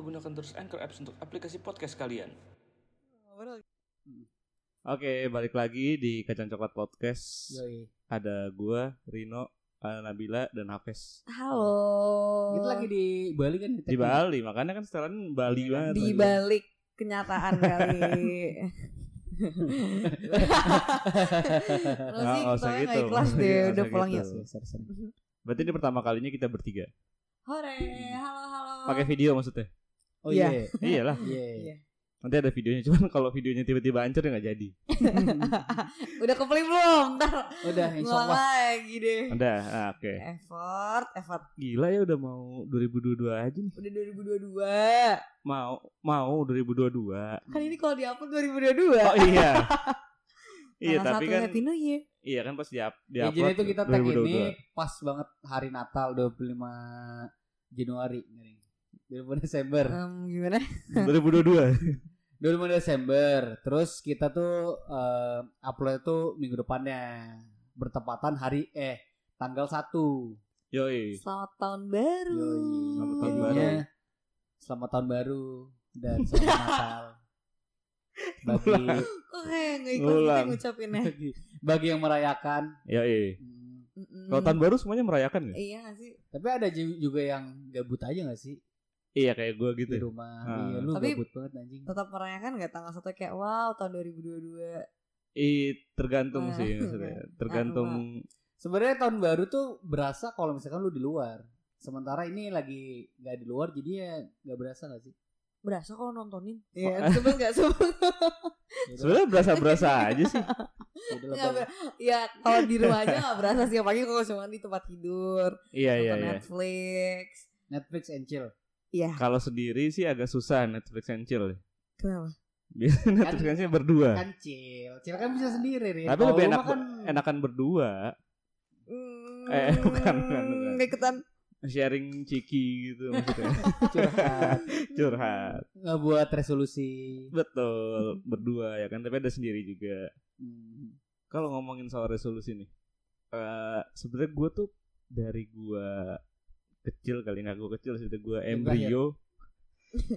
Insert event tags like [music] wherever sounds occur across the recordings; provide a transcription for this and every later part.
lupa gunakan terus Anchor Apps untuk aplikasi podcast kalian. Oke, balik lagi di Kacang Coklat Podcast. Yoi. Ada gua, Rino, Nabila, dan Hafes. Halo. Kita lagi di Bali kan Di Bali, makanya kan setelan Bali Iya, banget. Di balik kenyataan kali. [laughs] Lo sih usah gitu. nggak ikhlas deh, usah udah pulang gitu. yuk. Berarti ini pertama kalinya kita bertiga. Hore, halo halo. Pakai video maksudnya? Oh Iya. iya. [laughs] Iyalah. Iya. Iya. Nanti ada videonya, cuman [laughs] kalau videonya tiba-tiba hancur ya nggak jadi. [laughs] Udah keplay belum? Ntar Udah ngulang insya Allah. lagi deh. Udah, nah, oke. Effort, effort. Gila ya udah mau 2022 aja nih. Udah 2022. Mau mau 2022. Kan ini kalau di-upload 2022. Oh iya. iya, tapi kan Happy New Year. iya kan pas di di Ya, jadi itu kita tag ini 2022. pas banget hari Natal 25 Januari. 25 Desember. Em, gimana? [laughs] 2022. 25 Desember. Terus kita tuh eh, upload itu minggu depannya. Bertepatan hari eh tanggal 1. Yoi. Selamat tahun baru. Yoi. Selamat tahun Jadinya, Selamat tahun baru dan selamat [laughs] Natal. Bagi Kok kayak nggak ikhlas gitu Ngulang. yang ngucapinnya. bagi, bagi yang merayakan. Yoi. Hmm, Mm-mm. Kalau tahun baru semuanya merayakan ya? Iya gak sih? Tapi ada ju- juga yang gabut aja gak sih Iya kayak gue gitu. di ya. rumah? Ah. Iya, lu Tapi- gabut banget anjing. Tetap merayakan gak tanggal satu kayak wow tahun 2022. Ih, tergantung Ah. sih maksudnya. [laughs] Tergantung Sebenarnya tahun baru tuh berasa kalau misalkan lu di luar. Sementara ini lagi nggak di luar jadi ya nggak berasa gak sih? Berasa kalau nontonin. Iya, sebel gak sebel? sebenarnya berasa-berasa aja sih. Ber- Ya kalau di rumah aja gak berasa sih apalagi kalau cuma di tempat tidur, Iya iya nonton iya. Netflix. Netflix and chill. Iya. Kalau sendiri sih agak susah Netflix and chill. ya. Kenapa? Biasanya Netflix and chill berdua. Kan chill. Chill kan bisa sendiri, Rin. Tapi Kalau lebih enak kan enakan berdua. Hmm, Eh, [laughs] bukan, bukan, bukan. Ikutan. Sharing ciki gitu [laughs] maksudnya. curhat, Curhat. nggak buat resolusi. Betul, berdua ya kan. Tapi ada sendiri juga. Hmm. Kalau ngomongin soal resolusi nih. eh sebenarnya gue tuh dari gue kecil kali nggak gue kecil sih gue [laughs] embrio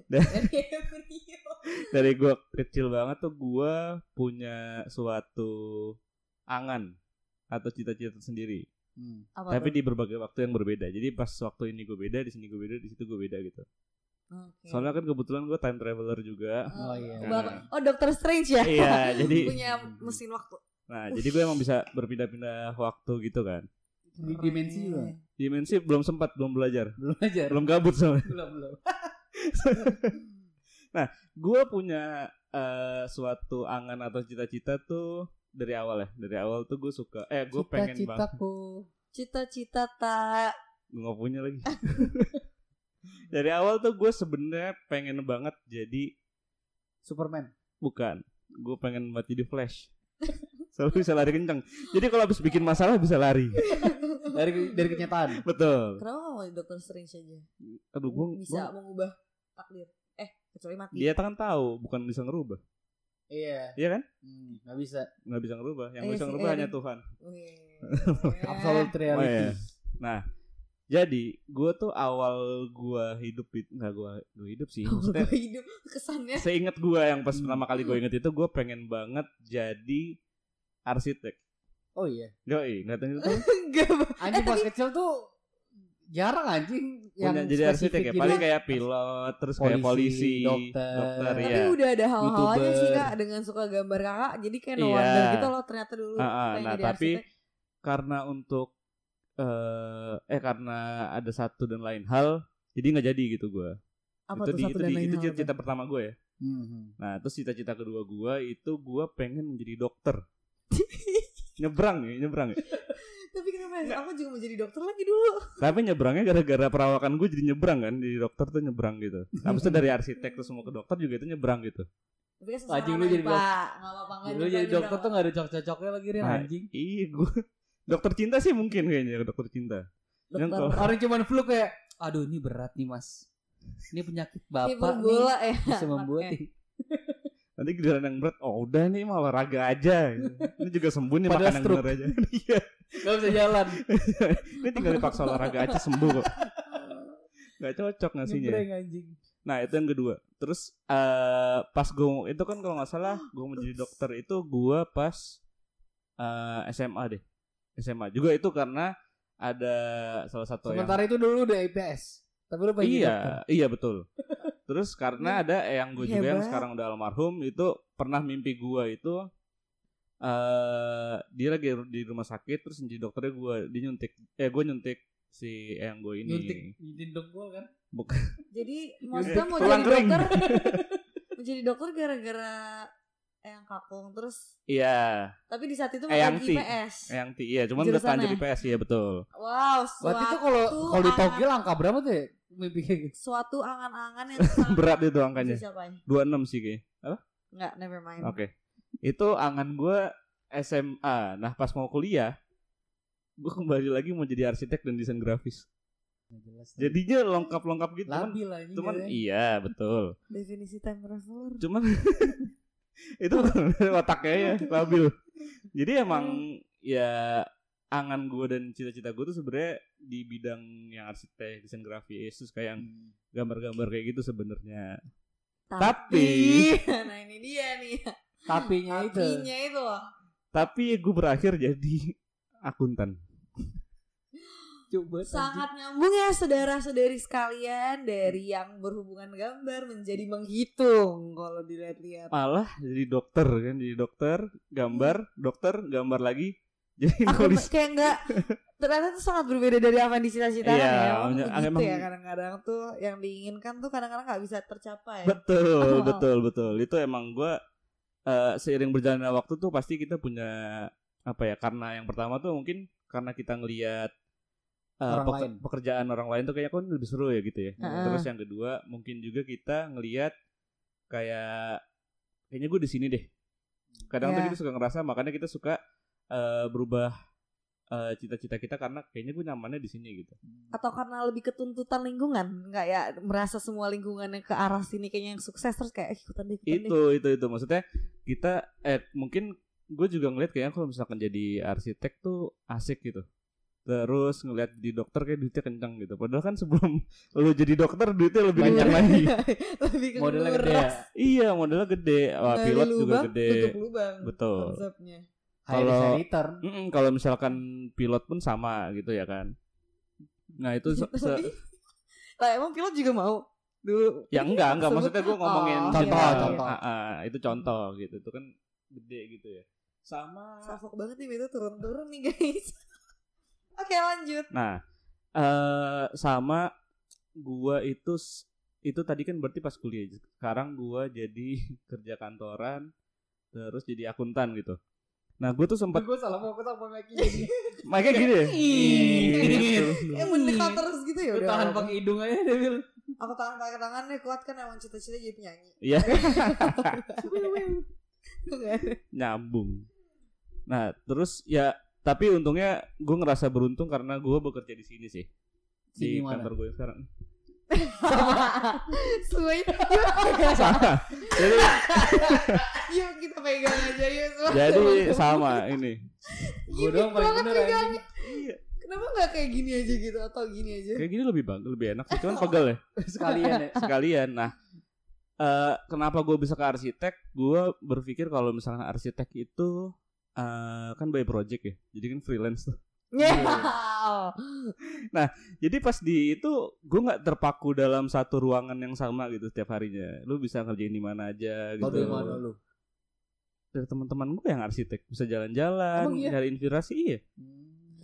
Dari Embryo. dari gue kecil banget tuh gue punya suatu angan atau cita-cita sendiri Hmm. Apa tapi di berbagai waktu yang berbeda jadi pas waktu ini gue beda di sini gue beda di situ gue beda gitu Oke. soalnya kan kebetulan gue time traveler juga Oh, iya. Bapak- Oh, Doctor Strange ya? iya [laughs] jadi Punya mesin waktu. nah jadi gue emang bisa berpindah-pindah waktu gitu kan Di dimensi juga. Dimensi belum sempat belum belajar [laughs] Belum aja. belum gabut soalnya [laughs] belum belum. [laughs] gue punya eh, suatu angan atau cita-cita tuh dari awal ya dari awal tuh gue suka eh gue pengen banget Cita-citaku. Cita-cita tak gue nggak punya lagi dari awal tuh gue sebenarnya pengen banget jadi Superman. bukan gue pengen banget jadi Flash selalu bisa lari kencang jadi kalau habis bikin masalah bisa lari Dari dari kenyataan. betul Kenapa gak mau Doctor Strange aja? aduh gue Bisa mengubah takdir. Eh, kecuali mati. dia kan tahu bukan bisa ngerubah Iya. iya kan Hmm, nggak bisa. nggak bisa ngerubah yang Iya bisa ngerubah iya hanya. Tuhan Wih. [laughs] Absolute Oh, reality. iya. Nah, jadi gue tuh awal gue hidup itu nggak gue gue hidup sih. Maksudnya Gue hidup kesannya. seingat gue yang pas Hmm. pertama kali gue inget itu gue pengen banget jadi arsitek. Oh iya. Yoi, nggak tahu itu [laughs] Enggak. Anjing Eh, pas kecil tuh jarang anjing yang punya jadi arsitek ya. Paling gitu. kayak pilot, terus kayak polisi, Polisi, dokter. dokter Tapi ya. udah ada hal-halnya sih kak dengan suka gambar kakak. Jadi kayak no Iya. wonder gitu loh ternyata dulu. Ah, ah, pengen nah, jadi tapi arsitek. Karena untuk eh eh karena ada satu dan lain hal, jadi nggak jadi gitu gue. apa itu tuh di, satu itu dan di, lain itu hal cita-cita pertama gue ya. Mhm. Nah, terus cita-cita kedua gua itu gua pengen menjadi dokter. [laughs] nyebrang ya, nyebrang ya. Tapi kenapa ya? Aku juga mau jadi dokter lagi dulu. Tapi nyebrangnya gara-gara perawakan gue jadi nyebrang kan, jadi dokter tuh nyebrang gitu. Habis itu [laughs] dari arsitek terus mau ke dokter juga itu nyebrang gitu. Tapi kan Anjing, lu jadi Pak. Nggak apa-apa nggak Lu jadi dokter tuh gak ada cocok-cocoknya lagi Rin Nah, anjing. Iya, gua [laughs] dokter cinta sih mungkin kayaknya dokter cinta. Yang Dokter. kalau- Orang cuman flu kayak aduh ini berat nih mas. Ini penyakit bapak nih ya. bisa membuat nih. Nanti giliran yang berat, oh udah nih mah olahraga aja. Ini juga sembuh nih makan yang bener aja. [laughs] Iya. Gak bisa jalan. [laughs] Ini tinggal dipaksa olahraga aja sembuh kok. Gak cocok ngasihnya. Nah itu yang kedua. Terus eh pas gue itu kan kalau nggak salah gue mau jadi dokter itu gue pas eh, SMA deh. SMA juga itu karena ada salah satu yang Sementara itu dulu udah IPS. Tapi lu pengen jadi dokter. iya iya betul. Terus karena ada yang gue juga yang sekarang udah almarhum itu pernah mimpi gue itu eh dia lagi di rumah sakit terus jadi dokternya gue dia nyuntik eh gue nyuntik si yang gue ini. Nyuntik nyuntik dengkul kan. bukan [laughs] Jadi maksudnya mau jadi dokter? [laughs] Mau jadi dokter gara-gara yang kakung terus iya tapi di saat itu Eyang masih Ti. IPS. yang ti iya cuman udah terlanjur IPS iya betul Wow, Berarti itu suatu kalau kalau di Tokyo angka berapa tuh ya? Mimpi kayak gitu. suatu angan-angan yang [laughs] sangat berat itu angkanya Siapa ya? 26 sih kayaknya apa Enggak, never mind. oke itu angan gue SMA nah pas mau kuliah gue kembali lagi mau jadi arsitek dan desain grafis jadinya lengkap-lengkap gitu cuman, labil lah ini. cuman ya. iya betul Definisi time traveler. cuman [laughs] itu [laughs] otaknya ya labil jadi emang ya angan gue dan cita-cita gue tuh sebenarnya di bidang yang arsitek desain grafis terus kayak yang gambar-gambar kayak gitu sebenarnya Tapi- [laughs] nah ini dia nih. Tapinya itu. Tapinya itu loh. tapi gue berakhir jadi akuntan Coba Sangat nyambung ya saudara-saudari sekalian dari yang berhubungan gambar menjadi menghitung kalau dilihat-lihat. malah jadi dokter kan jadi dokter gambar dokter gambar lagi [laughs] jadi Aku nulis kayak enggak ternyata tuh sangat berbeda dari apa yang dicita-citakan Iya, ya. Emang emang- begitu emang- ya kadang-kadang tuh yang diinginkan tuh kadang-kadang nggak bisa tercapai. betul [laughs] betul betul itu emang gue eh, seiring berjalannya waktu tuh pasti kita punya apa ya karena yang pertama tuh mungkin karena kita ngelihat eh, Orang lain. pekerjaan orang lain tuh kayaknya kan lebih seru ya gitu ya Heeh. terus yang kedua mungkin juga kita ngelihat kayak kayaknya gue di sini deh kadang tuh Ya. kita suka ngerasa makanya kita suka eh, berubah eh, cita-cita kita karena kayaknya gue nyamannya di sini gitu Atau karena lebih ketuntutan lingkungan, nggak ya merasa semua lingkungannya ke arah sini kayaknya yang sukses terus kayak "Eh, ikutan deh, ikutan deh. itu itu itu maksudnya kita eh mungkin gue juga ngeliat kayaknya kalau misalkan jadi arsitek tuh asik gitu terus ngeliat di dokter kayak duitnya kencang gitu. Padahal kan sebelum [laughs] lu jadi dokter duitnya lebih Banyak. kencang lagi. [laughs] lebih Modelnya gede ya. iya modelnya gede. Wah Gali pilot juga lubang, gede. tutup lubang betul. konsepnya. Kalau- return. Mm-mm, kalau misalkan pilot pun sama gitu ya kan. Nah itu se- se- Tapi, [laughs] lah emang pilot juga mau? Dulu ya enggak enggak. Sebut- maksudnya gue ngomongin Oh, Contoh, iya, contoh. ah, ah, itu contoh gitu. Itu kan gede gitu ya. Sama Safok banget nih itu turun-turun nih guys Oke lanjut Nah, eh sama gua itu itu tadi kan berarti pas kuliah. Sekarang gua jadi [laughs] kerja kantoran terus jadi akuntan gitu. Nah, gua tuh sempat Gue salah mau ketemu lagi jadi. [laughs] makanya gini ya. Gitu. Yang mendekat terus gitu ya udah tahan pakai hidung aja deh Bil. Aku tangan pakai tangan nih kuat kan emang cita-cita jadi penyanyi Iya, [laughs] nyambung. Nah, terus ya tapi untungnya gue ngerasa beruntung karena gua bekerja di sini sih. Di Sini kantor gue sekarang. Semuanya Sama. [laughs] Jadi Yuk kita pegang aja yuk semua jadi sama ini. Gue doang paling bener. Iya. Kenapa gak kayak gini aja gitu Atau gini aja Kayak gini lebih bagus, lebih enak sih. Cuman pegel ya. [laughs] Sekalian ya. sekalian. Nah, eh kenapa gue bisa ke arsitek? Gue berpikir kalau misalnya arsitek itu eh kan by project ya, jadi kan freelance tuh. Yeah. Jadi pas di itu gue nggak terpaku dalam satu ruangan yang sama gitu setiap harinya. Lu bisa ngerjain di mana aja gitu. Dari mana lu? Dari teman-teman gue yang arsitek bisa jalan-jalan, iya? nyari inspirasi iya.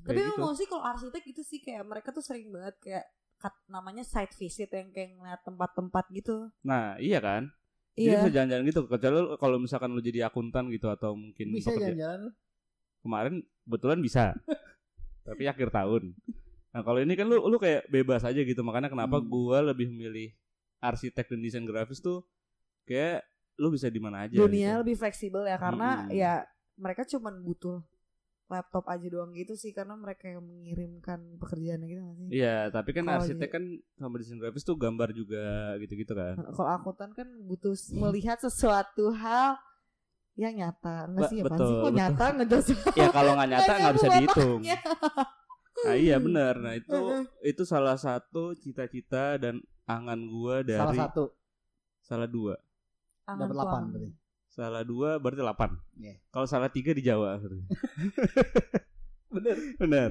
Tapi Kayak emang sih kalau arsitek itu sih kayak mereka tuh sering banget kayak kat- namanya site visit yang kayak ngeliat tempat-tempat gitu. Nah, iya kan? Jadi Iya. bisa jalan-jalan gitu. Kecuali kalau misalkan lu jadi akuntan gitu atau mungkin Bisa jalan-jalan kemarin kebetulan bisa [laughs] tapi akhir tahun nah kalau ini kan lu lu kayak bebas aja gitu makanya kenapa Hmm. gua lebih memilih arsitek dan desain grafis tuh kayak lu bisa di mana aja Dunia gitu. lebih fleksibel ya karena Mm-mm. ya mereka cuman butuh laptop aja doang gitu sih karena mereka yang mengirimkan pekerjaannya gitu gak sih? iya tapi kan Kalau arsitek kan sama desain grafis tuh gambar juga gitu-gitu kan Kalau akuntan kan butuh melihat sesuatu hal yang nyata. Enggak sih ya betul, sih kok betul. nyata ngejelas. ya kalau nggak nyata nggak bisa dihitung nah iya benar nah itu itu salah satu cita-cita dan angan gua dari Salah satu. Salah dua. Angan Dapat 8 tuang. berarti. Salah dua berarti delapan. Iya. Kalau salah tiga di Jawa. Bener. Bener.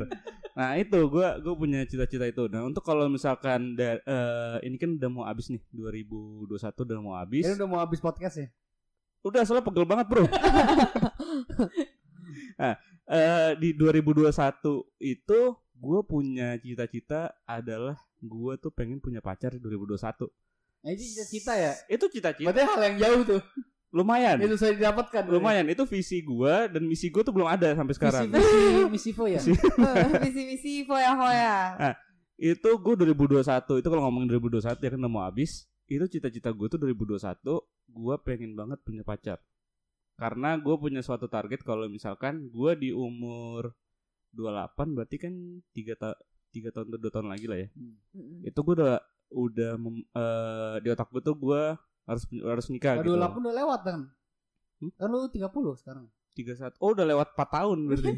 Nah itu gue gue punya cita-cita itu. Nah untuk kalau misalkan da- eh, ini kan udah mau habis nih 2021 udah mau habis. Ini udah mau habis podcast ya? Udah soalnya pegel banget bro. [laughs] nah eh, di 2021 itu gue punya cita-cita adalah gue tuh pengen punya pacar di 2021. Nah, itu cita-cita ya? Itu cita-cita Berarti hal yang jauh tuh. Lumayan. Itu saya didapatkan. Lumayan itu visi gue dan misi gue tuh belum ada sampai sekarang. Misi, misi Vo ya? Misi- [laughs] Misi-misi foya-foya. itu gue 2021 itu kalau ngomongin 2021 ya kan udah mau habis itu cita-cita gue tuh 2021 gue pengen banget punya pacar karena gue punya suatu target kalau misalkan gue di umur 28 berarti kan tiga ta tiga tahun atau dua tahun lagi lah ya Mm-mm. itu gue udah udah mem- eh, di otak gue tuh gue harus harus nikah Kalau gitu 28 udah lewat kan? Hmm? Kan lu 30 sekarang. tiga saat oh udah lewat 4 tahun berarti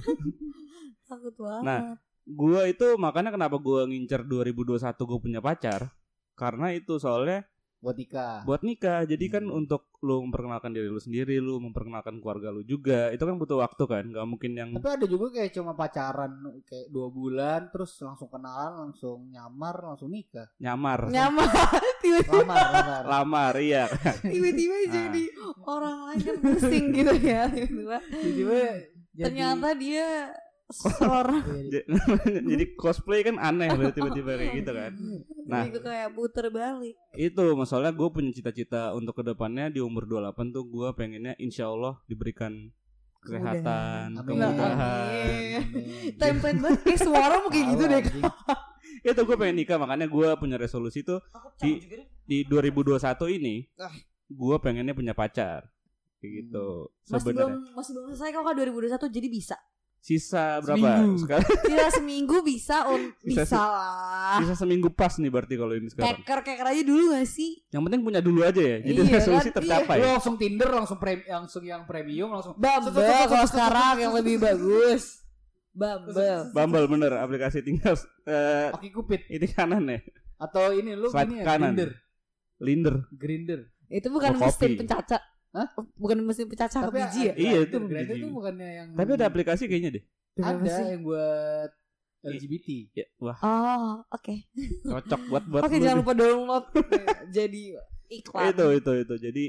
[laughs] Takut banget. Nah, gue itu makanya kenapa gue ngincer 2021 gue punya pacar karena itu soalnya Buat nikah. buat nikah jadi kan Hmm. untuk lu memperkenalkan diri lu sendiri lu memperkenalkan keluarga lu juga itu kan butuh waktu kan nggak mungkin yang Tapi ada juga kayak cuma pacaran kayak dua bulan terus langsung kenalan, langsung nyamar, langsung nikah. nyamar Nyamar tiba-tiba [laughs] Lamar, lamar. lamar iya tiba-tiba Ah. [laughs] jadi orang lain kan pusing gitu ya tiba-tiba jadi- ternyata dia [laughs] jadi- [laughs] jadi cosplay kan aneh berarti tiba-tiba kayak gitu kan. Nah. jadi kayak puter balik. Itu masalahnya gue punya cita-cita untuk ke depannya di umur 28 tuh gue pengennya insya Allah diberikan kesehatan kemudahan. Template banget. Kayak mau kayak gitu deh. [laughs] Itu gue pengen nikah makanya gue punya resolusi tuh Di- di 2021 ini Ah. gue pengennya punya pacar. Kayak gitu. Masih belum sebenarnya masih belum selesai kok 2021 jadi bisa sisa berapa Seminggu. sekarang [laughs] Sisa seminggu bisa on Sisa bisa, lah sisa seminggu pas nih berarti kalau ini sekarang keker keker aja dulu gak sih yang penting punya dulu aja ya jadi Iya [laughs] resolusi kan? tercapai Lu langsung Tinder, langsung prem, langsung yang premium, langsung Bumble kalau sekarang yang lebih bagus Bumble Bumble bener aplikasi tinggal eh Oke Cupid ini kanan ya atau ini lu Swipe ini ya kanan. Grinder. Linder Grinder. itu bukan mesin kopi. Hah? bukan mesin pencacah Tapi biji ya Iya, itu Grinder biji. itu bukannya yang tapi ada aplikasi kayaknya deh ada yang buat LGBT. ya, wah oh oke cocok buat buat oke jangan lupa download [laughs] jadi iklan itu itu itu jadi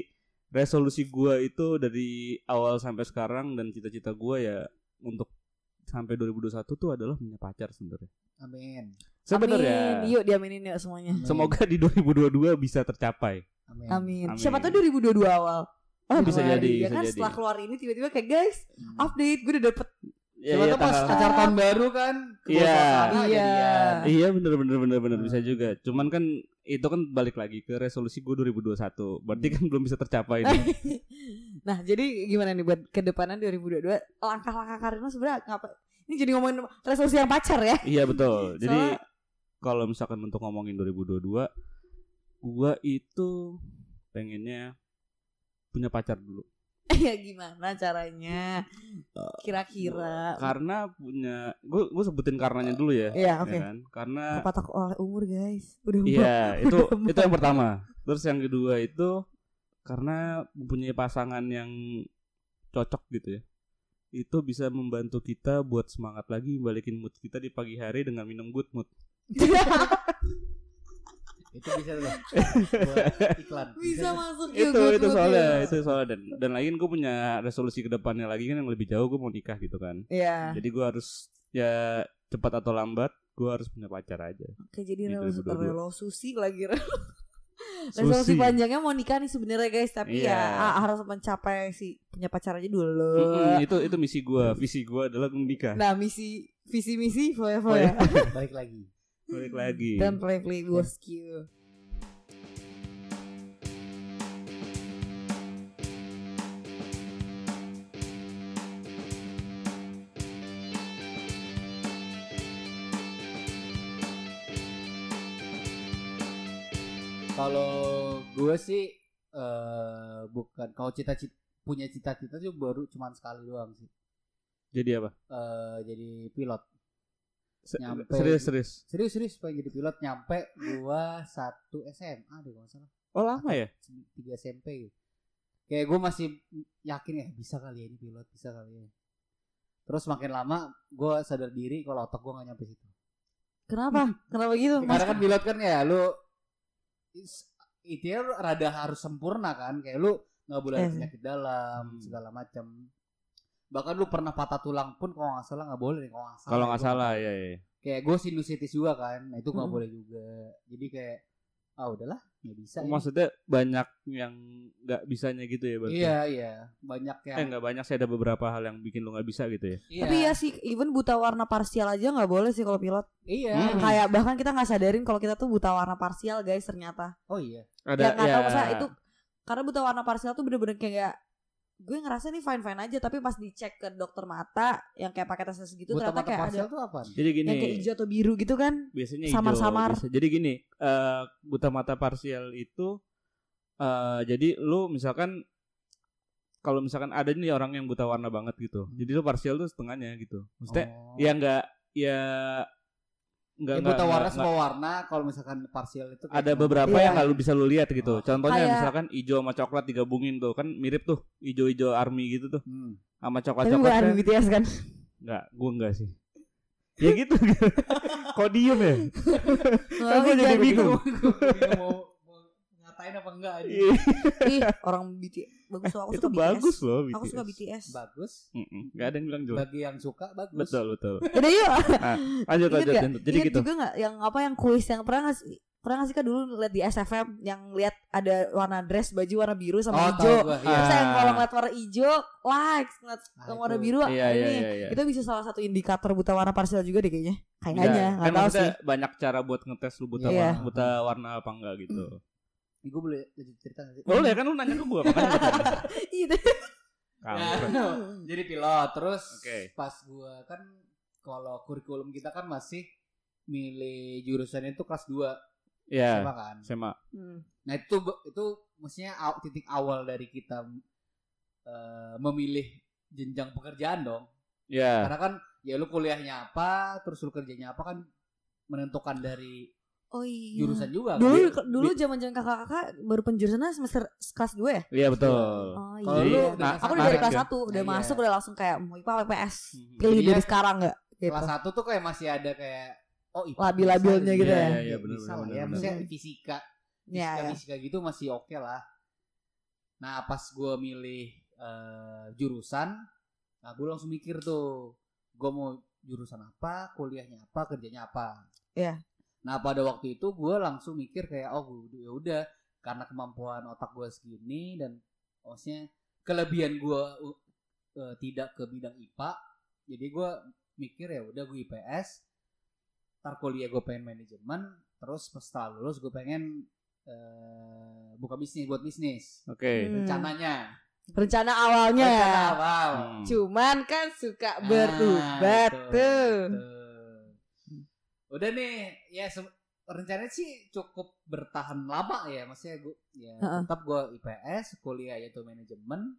resolusi gua itu dari awal sampai sekarang dan cita-cita gua ya untuk sampai 2021 tuh adalah punya pacar sebenarnya Amin. sebenarnya Amin. yuk diaminin yuk semuanya Amin. semoga di 2022 bisa tercapai Amin. Amin. Amin. Siapa tahu 2022 awal. Ah bisa Keluar. jadi ya bisa kan jadi setelah keluar ini tiba-tiba kayak guys Hmm. update gue udah dapet ya, ya, pas acara tahun baru kan Iya. Iya. Iya bener bener bener bener bisa Hmm. juga. Cuman kan itu kan balik lagi ke resolusi gue 2021. Berarti Hmm. kan belum bisa tercapai [laughs] nih. nah jadi gimana nih buat kedepanan 2022 langkah-langkah Karina sebenarnya ngapa ini jadi ngomongin resolusi yang pacar ya iya betul. [laughs] Jadi Soalnya- kalau misalkan untuk ngomongin 2022, gua itu pengennya punya pacar dulu. [laughs] ya gimana caranya kira-kira Karena punya gue gue sebutin karenanya dulu ya. Iya, ya oke. kan? Karena kepatok oleh umur guys udah Iya, [laughs] itu itu yang pertama. Terus yang kedua itu karena mempunyai pasangan yang cocok gitu ya. Itu bisa membantu kita buat semangat lagi balikin mood kita di pagi hari dengan minum good mood. [laughs] Itu bisa tuh. [laughs] buat iklan. bisa masuk itu juga itu soalnya ya. itu soalnya dan dan lagi kan gue punya resolusi ke depannya lagi kan yang lebih jauh gue mau nikah gitu kan. Iya. Jadi gue harus ya cepat atau lambat gue harus punya pacar aja. Oke jadi Di relo 2022. relo susi lagi Resolusi panjangnya mau nikah nih sebenarnya guys tapi Iya. ya ah, harus mencapai si punya pacar aja dulu. Mm-mm, itu itu misi gue, visi gue adalah menikah. Nah misi visi misi foya Oh, foya iya. Balik lagi. Balik lagi. dan play play bosku. Kalau gue sih eh bukan kalau cita-cita punya cita-cita tuh baru cuman sekali doang sih. Jadi apa? Eh jadi pilot. Nyampe. Serius serius. Serius serius pengen jadi pilot nyampe gua satu SMA deh kalau salah. Oh lama ya? tiga SMP gitu. Kayak gue masih yakin ya bisa kali ya ini pilot bisa kali ya. Terus makin lama gue sadar diri kalau otak gue gak nyampe situ. Kenapa? Kenapa gitu? Karena kan pilot kan ya lu itu ya rada harus sempurna kan kayak lu nggak boleh ada sih. penyakit dalam Hmm. segala macam. Bahkan lu pernah patah tulang pun kalau nggak salah nggak boleh kalau nggak salah. Kalau ya, nggak salah ya ya. Kayak gue sinusitis juga kan, nah itu nggak Mm-mm. boleh juga. Jadi kayak ah udahlah nggak bisa. ini. Maksudnya banyak yang nggak bisanya gitu ya berarti. Iya iya banyak yang. Eh nggak banyak sih ada beberapa hal yang bikin lu nggak bisa gitu ya. iya, Tapi ya sih, even buta warna parsial aja nggak boleh sih kalau pilot. Iya. Hmm. Kayak bahkan kita nggak sadarin kalau kita tuh buta warna parsial guys ternyata. Oh iya. Ada ya nggak ya. tahu masa itu karena buta warna parsial tuh bener-bener kayak gue ngerasa nih fine fine aja tapi pas dicek ke dokter mata yang kayak pakai tes tes gitu Buta ternyata kayak ada tuh apa? Jadi gini. yang kayak hijau atau biru gitu kan biasanya hijau. Samar-samar. biasa. Jadi gini, eh buta mata parsial itu eh jadi lu misalkan kalau misalkan ada nih orang yang buta warna banget gitu. Jadi lu parsial tuh setengahnya gitu. Maksudnya Oh. ya enggak ya enggak Ya, buta warna semua warna kalau misalkan parsial itu kayak ada beberapa Iya. yang nggak lu bisa lu lihat gitu. Oh. Contohnya Kayak- misalkan hijau sama coklat digabungin tuh kan mirip tuh hijau-hijau army gitu tuh Hmm. sama tapi coklat-coklat. bukan kan. BTS kan Enggak, gua enggak sih. ya gitu. [laughs] Kok diem ya? Kan gua Oh, jadi bingung. Bingung [laughs] mau, ngatain apa enggak aja. Iya. ih orang BTS bagus loh aku itu suka bagus BTS loh aku suka BTS Bagus. Mm-mm, nggak ada yang bilang jelek. Bagi yang suka bagus. Betul betul. Udah yuk Nah, lanjut lanjut. Jadi Ingat gitu. juga nggak yang apa yang kuis yang pernah nggak sih pernah nggak sih kak dulu lihat di SFM yang lihat ada warna dress baju warna biru sama Oh, hijau gua. Iya. Terus yang Ah. kalau ngeliat warna hijau likes ngeliat Nah, yang warna biru Iya iya ini iya. iya. itu bisa salah satu indikator buta warna parsial juga deh kayaknya kayaknya kan nggak tahu sih banyak cara buat ngetes lu buta Iya. warna, buta warna apa enggak gitu. Ini gue boleh jadi cerita nggak sih? Boleh kan lu nanya ke gua makanya. [laughs] Iya. Nah, jadi pilot terus Oke. pas gua kan kalau kurikulum kita kan masih milih jurusannya itu kelas 2 Iya, SMA kan. SMA. Hmm. Nah itu itu mestinya aw- titik awal dari kita eh, memilih jenjang pekerjaan dong. Iya. Karena kan ya lu kuliahnya apa, terus lu kerjanya apa kan menentukan dari Oh iya. jurusan juga kan. Dulu dulu zaman-zaman kakak-kakak baru penjurusannya semester kelas 2 ya? Iya betul. Oh iya. Kalau lu nah, Aku udah dari kelas ya. 1 udah Nah, iya. masuk udah langsung kayak mau IPA apa IPS. Pilih dari sekarang enggak? Gitu. Kelas 1 tuh kayak masih ada kayak oh IPA Labil-labilnya gitu iya, ya. iya, Iya, bener, bisa bener, lah bener, ya. Maksudnya fisika, Iya, fisika, iya. fisika gitu masih oke lah. Nah pas gue milih eh, jurusan, nah gue langsung mikir tuh, gue mau jurusan apa, kuliahnya apa, kerjanya apa. Iya. Nah pada waktu itu gue langsung mikir kayak oh ya udah karena kemampuan otak gue segini dan maksudnya kelebihan gue uh, tidak ke bidang IPA, jadi gue mikir ya udah gue IPS, ntar kuliah gue pengen manajemen, terus setelah lulus gue pengen eh, buka bisnis buat bisnis Oke. Hmm. rencananya. Rencana awalnya ya. Rencana awal. Hmm. Cuman kan suka Ah, berubah betul, tuh. betul. Udah nih, ya rencananya sih cukup bertahan lama ya, maksudnya gue ya Heeh. tetap gue IPS, kuliah yaitu manajemen,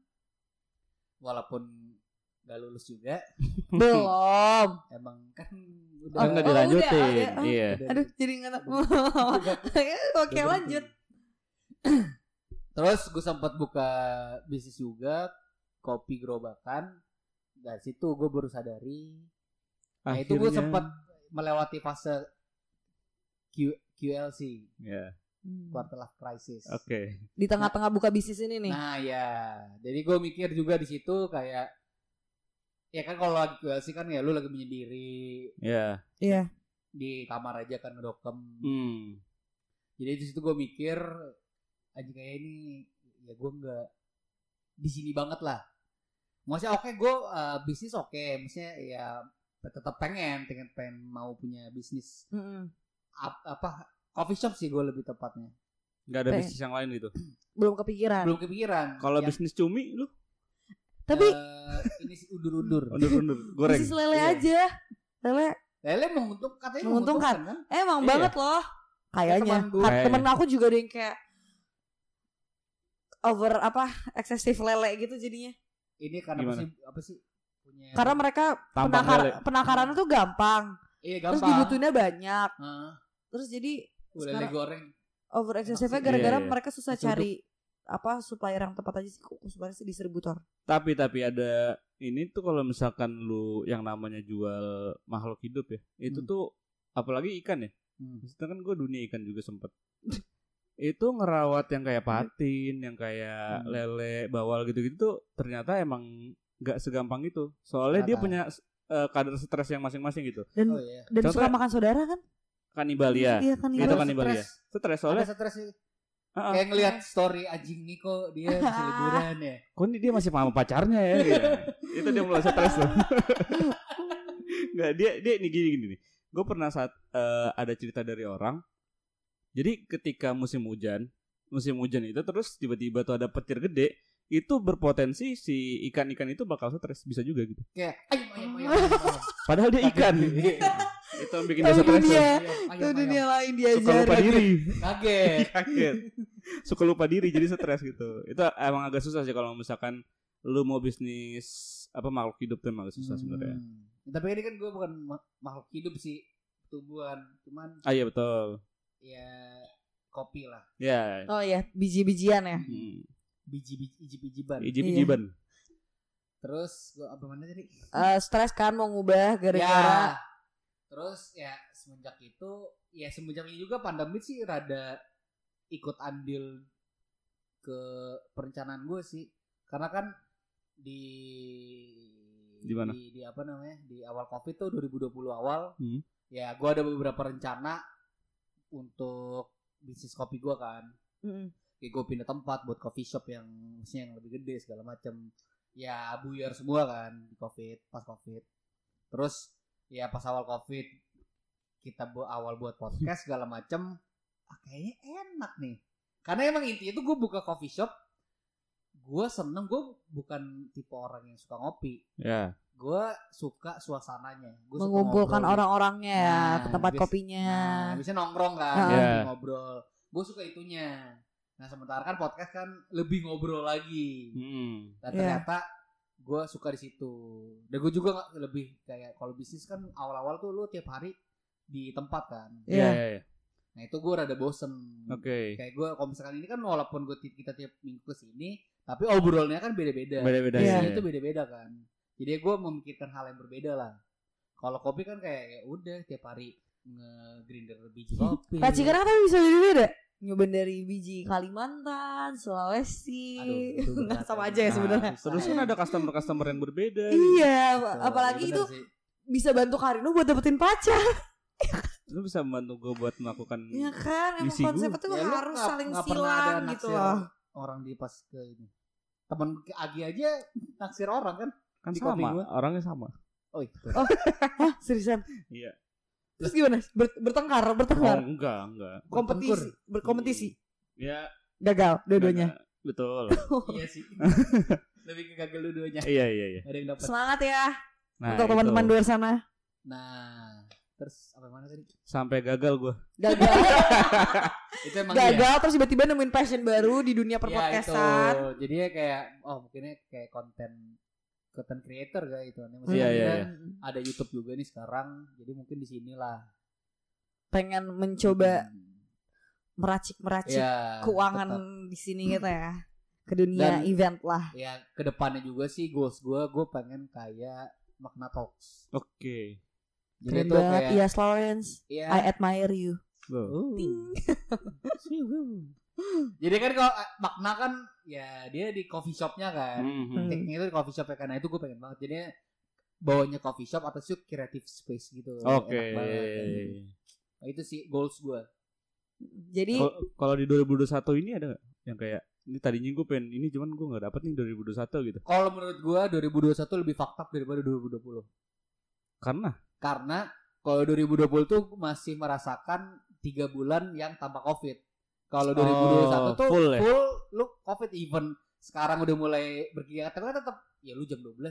walaupun gak lulus juga, [laughs] Belum. emang kan Kan udah nggak Oh, dilanjutin. udah, udah. Oh. Iya. udah- Aduh, jadi nggak tahu. [laughs] Oke, lanjut. [clears throat] Terus gue sempat buka bisnis juga, kopi gerobakan. Dari situ gue baru sadari Nah, itu gue sempat melewati fase Q, QLC, Ya. quarter life crisis. Oke. Di tengah-tengah buka bisnis ini nih. Nah ya, jadi gue mikir juga di situ kayak, ya kan kalau lagi QLC kan ya lu lagi menyendiri Ya. Iya. di kamar aja kan ngedokem. Hmm. Jadi di situ gue mikir, aja kayak ini, ya gue nggak di sini banget lah. Maksudnya oke gue uh, bisnis oke, maksudnya ya tetap pengen, pengen pengen mau punya bisnis Mm-mm. ap- apa coffee shop sih gue lebih tepatnya Nggak ada Pengen. bisnis yang lain gitu. [clears throat] Belum kepikiran. belum kepikiran Kalau Yang, bisnis cumi lu Tapi eh, ini sih undur-undur undur-undur [laughs] goreng. bisnis lele Iya. aja. Lele lele menguntung katanya Menguntungkan. menguntungkan kan emang Iya. banget loh. Kayaknya. Kayaknya. Temen aku juga ada yang kayak over apa eksesif lele gitu jadinya. ini karena apa Gimana? sih apa sih punya Karena mereka Tampang penakar, lele. penakarannya tuh gampang. iya Terus gampang dibutuhinnya banyak. Heeh. Terus jadi sekarang- goreng over excessive sih. gara-gara Iya, iya. mereka susah cari apa supplier yang tepat aja sih kok sebenarnya sih distributor. Tapi tapi ada ini tuh kalau misalkan lu yang namanya jual makhluk hidup ya, itu Hmm. tuh apalagi ikan ya. Hmm. Maksudnya kan gue dunia ikan juga sempet. itu ngerawat yang kayak patin, yang kayak Hmm. lele, bawal gitu-gitu tuh ternyata emang nggak segampang itu. Soalnya dia Ternyata. punya eh, kadar stres yang masing-masing gitu. Dan Oh iya. dan suka makan saudara kan? Kanibal ya. Iya kan Itu Ada kanibal ya. stres. Stres Ada soalnya stres sih. Heeh. Kayak ngeliat story anjing nih kok dia bisa [laughs] liburan ya. kok ini dia masih sama pacarnya ya gitu. [laughs] itu dia mulai stres tuh [laughs] nggak dia dia nih gini gini nih gue pernah saat eh, ada cerita dari orang jadi ketika musim hujan musim hujan itu terus tiba-tiba tuh ada petir gede itu berpotensi si ikan-ikan itu bakal stres bisa juga gitu Kayak ayam. ayam, ayam. padahal dia ikan itu yang bikin dia stres dunia. Itu dunia lain suka lupa diri Kaget. [laughs] kaget suka lupa diri jadi stres gitu itu emang agak susah sih kalau misalkan lu mau bisnis apa makhluk hidup tuh emang agak susah sebenarnya Hmm. Tapi ini kan gue bukan ma- makhluk hidup sih, tumbuhan. Cuman ah iya betul ya kopi lah, ya Oh iya, biji-bijian ya. hmm. Biji-biji ijib-ijiban. ijib-ijiban Terus gue apa mana tadi? Eh, stres kan mau ngubah Ya. gara-gara Terus ya semenjak itu ya semenjak ini juga pandemi sih rada ikut andil ke perencanaan gue sih. Karena kan di Di mana? Di, di apa namanya? Di awal Covid tuh 2020 awal. Hmm. Ya gue ada beberapa rencana untuk bisnis kopi gue kan. Mm-mm. Kayak gue pindah tempat buat coffee shop yang maksudnya yang lebih gede segala macam. Ya buyar semua kan di Covid, pas Covid. Terus ya pas awal Covid kita bu awal buat podcast [laughs] segala macam. Ah, kayaknya enak nih. Karena emang intinya itu gue buka coffee shop. Gue seneng, gue bukan tipe orang yang suka ngopi. ya Gue suka suasananya. Gua suka mengumpulkan orang-orangnya ya Nah, ke tempat bis- kopinya. Nah, bisa nongkrong kan, lebih Iya. ngobrol. Gue suka itunya. Nah, sementara kan podcast kan lebih ngobrol lagi. Hmm. Dan Iya. ternyata gue suka di situ. Dan gue juga nggak lebih kayak kalau bisnis kan awal-awal tuh lu tiap hari di tempat kan. Iya, Iya. iya, iya. Nah itu gue rada bosen. Oke. Kayak gue kalau misalkan ini kan walaupun gue kita tiap minggu ke sini, tapi obrolnya kan beda-beda. Beda-beda Iya. ya. Itu beda-beda kan. Jadi gue memikirkan hal yang berbeda lah. Kalau kopi kan kayak ya udah tiap hari nge-grinder biji kopi. Racikan kan tapi bisa beda-beda. Nyobain dari biji Kalimantan, Sulawesi. Aduh, itu [laughs] Nggak sama ya. aja ya Nah, sebenarnya. susah Terus kan ada customer-customer yang berbeda. gitu. Iya, Betul, apalagi bener itu sih. bisa bantu Karino buat dapetin pacar. Lu bisa membantu gue buat melakukan Iya kan, emang Misi gua. tuh Ya, harus saling ada silang gitu loh. orang di pas ke ini. Temen ke Agi aja naksir orang kan. kan di sama, orangnya sama. Oh, iya. Hah, seriusan? Iya. Terus gimana? Ber- bertengkar, Oh, bertengkar. enggak, enggak. kompetisi, berkompetisi. Ya, Gagal dua-duanya. Betul. [laughs] iya sih. [laughs] Lebih ke gagal dua-duanya. iya, iya, iya. Ada yang dapat. Semangat ya Nah, untuk teman-teman itu. di luar sana. Nah, terus apa mana tadi? sampai gagal gue. Gagal, [laughs] Itu emang iya. gagal terus tiba-tiba nemuin passion baru di dunia Ya, perpodcastan. itu. Jadinya kayak oh mungkinnya kayak konten konten creator kayak itu. Maksudnya Iya, iya, akhirnya iya. ada YouTube juga nih sekarang. Jadi mungkin di sinilah. Pengen mencoba Hmm. meracik-meracik Ya, keuangan tetap. di sini gitu ya. Ke dunia Dan- event lah. ya ke depannya juga sih goals gue gue pengen kayak Magna Talks Oke. jadi Keren itu banget. kayak Yes, Lawrence. ya I admire you. Loh. [laughs] jadi kan kalau eh, Magna kan ya dia di coffee shopnya kan. Mhm. tekniknya itu di coffee shop ya kan nah itu gue pengen banget. Jadi bawanya coffee shop atau sih? Creative space gitu. Oke. Banget. Nah, itu sih goals gue Jadi Kalau- di 2021 ini ada nggak? Yang kayak ini tadinya gue pengen ini cuman gue nggak dapet nih 2021 gitu. kalau menurut gue 2021 lebih fakta daripada 2020 Karena? Karena kalau 2020 tuh masih merasakan tiga bulan yang tanpa covid kalau 2021 Oh, tuh full full, ya? lu covid even sekarang udah mulai bergiat tapi kan tetap ya lu jam 12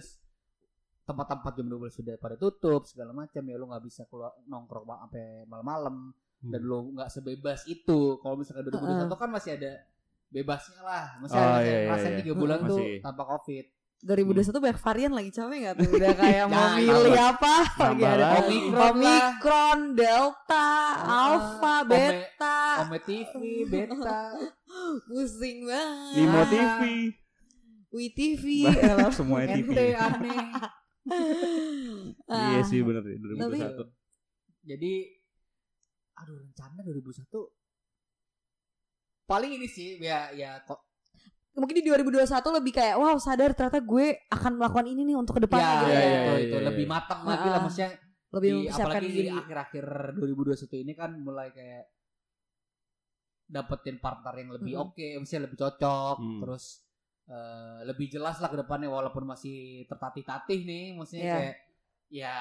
tempat-tempat jam 12 sudah pada tutup segala macam ya lu nggak bisa keluar nongkrong sampai malam-malam dan Hmm. lu nggak sebebas itu kalau misalkan 2021 kan masih ada bebasnya lah masih Oh, ada iya, iya, iya. tiga bulan tuh tanpa covid 2021 banyak varian lagi capek nggak tuh udah kayak [laughs] mau milih apa lagi ada. Omikron. Omikron, Delta, Ah, Alpha, Ome- Beta, Ome TV, Beta. [laughs] pusing banget. Limo Ah. TV. WeTV, Banyak semua TV. Ente aneh. [laughs] Iya Ah. sih bener ya Tapi- 2021. Jadi aduh rencana 2021 paling ini sih ya ya kok Mungkin di 2021 lebih kayak wow sadar ternyata gue akan melakukan ini nih untuk ya, ke depannya gitu ya, Iya, ya. itu, iya, itu iya, lebih iya. matang lagi lah Ah. maksudnya Lebih di, apalagi di diri. akhir-akhir 2021 ini kan mulai kayak dapetin partner yang lebih Mm-mm. oke, misalnya lebih cocok, Hmm. terus eh, lebih jelas lah ke depannya walaupun masih tertatih-tatih nih, maksudnya Iya. kayak ya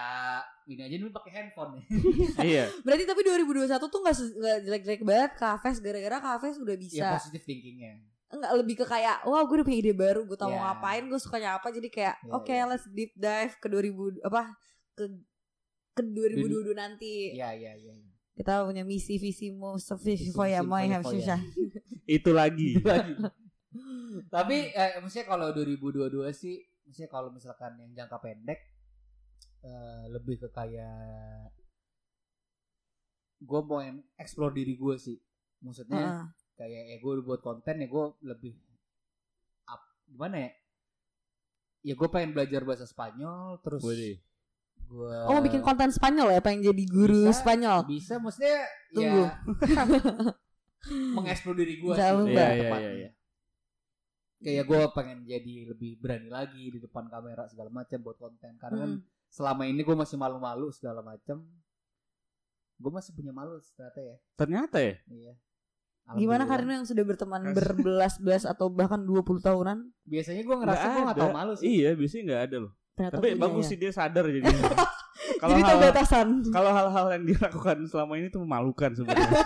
ini aja nih pakai handphone nih. [laughs] Iya. Berarti tapi 2021 tuh gak, nggak jelek-jelek banget Kafes gara-gara Kafes udah ya bisa positif thinkingnya. Enggak lebih ke kayak wah gue udah punya ide baru gue tau mau Ya. ngapain gue sukanya apa jadi kayak Ya, oke ya. let's deep dive ke 2000 apa ke ke 2022 nanti Iya iya iya. iya. kita punya misi visi mau visi, mau foya. susah [laughs] Itu lagi. lagi. [laughs] Tapi eh, maksudnya kalau 2022 sih, maksudnya kalau misalkan yang jangka pendek eh, lebih ke kayak gue mau yang explore diri gue sih. Maksudnya Heeh. Kayak ya gue buat konten ya gue lebih up, gimana ya? Ya gue pengen belajar bahasa Spanyol terus gue oh mau bikin konten Spanyol ya pengen jadi guru Bisa. Spanyol bisa maksudnya Tunggu. ya [laughs] mengeksplor diri gue Jauh sih Iya, iya, tepatnya. iya, iya. kayak gue pengen jadi lebih berani lagi di depan kamera segala macam buat konten karena kan Hmm. selama ini gue masih malu-malu segala macam gue masih punya malu ternyata ya Ternyata ya. iya gimana. Karina yang sudah berteman berbelas-belas atau bahkan 20 tahunan? Biasanya gue ngerasa gue gak tau malu sih. Iya, biasanya nggak ada loh. ternyata Tapi bagus ya. sih dia sadar jadi. [laughs] kalau jadi hal batasan kalau hal-hal yang dilakukan selama ini tuh memalukan sebenarnya. [laughs]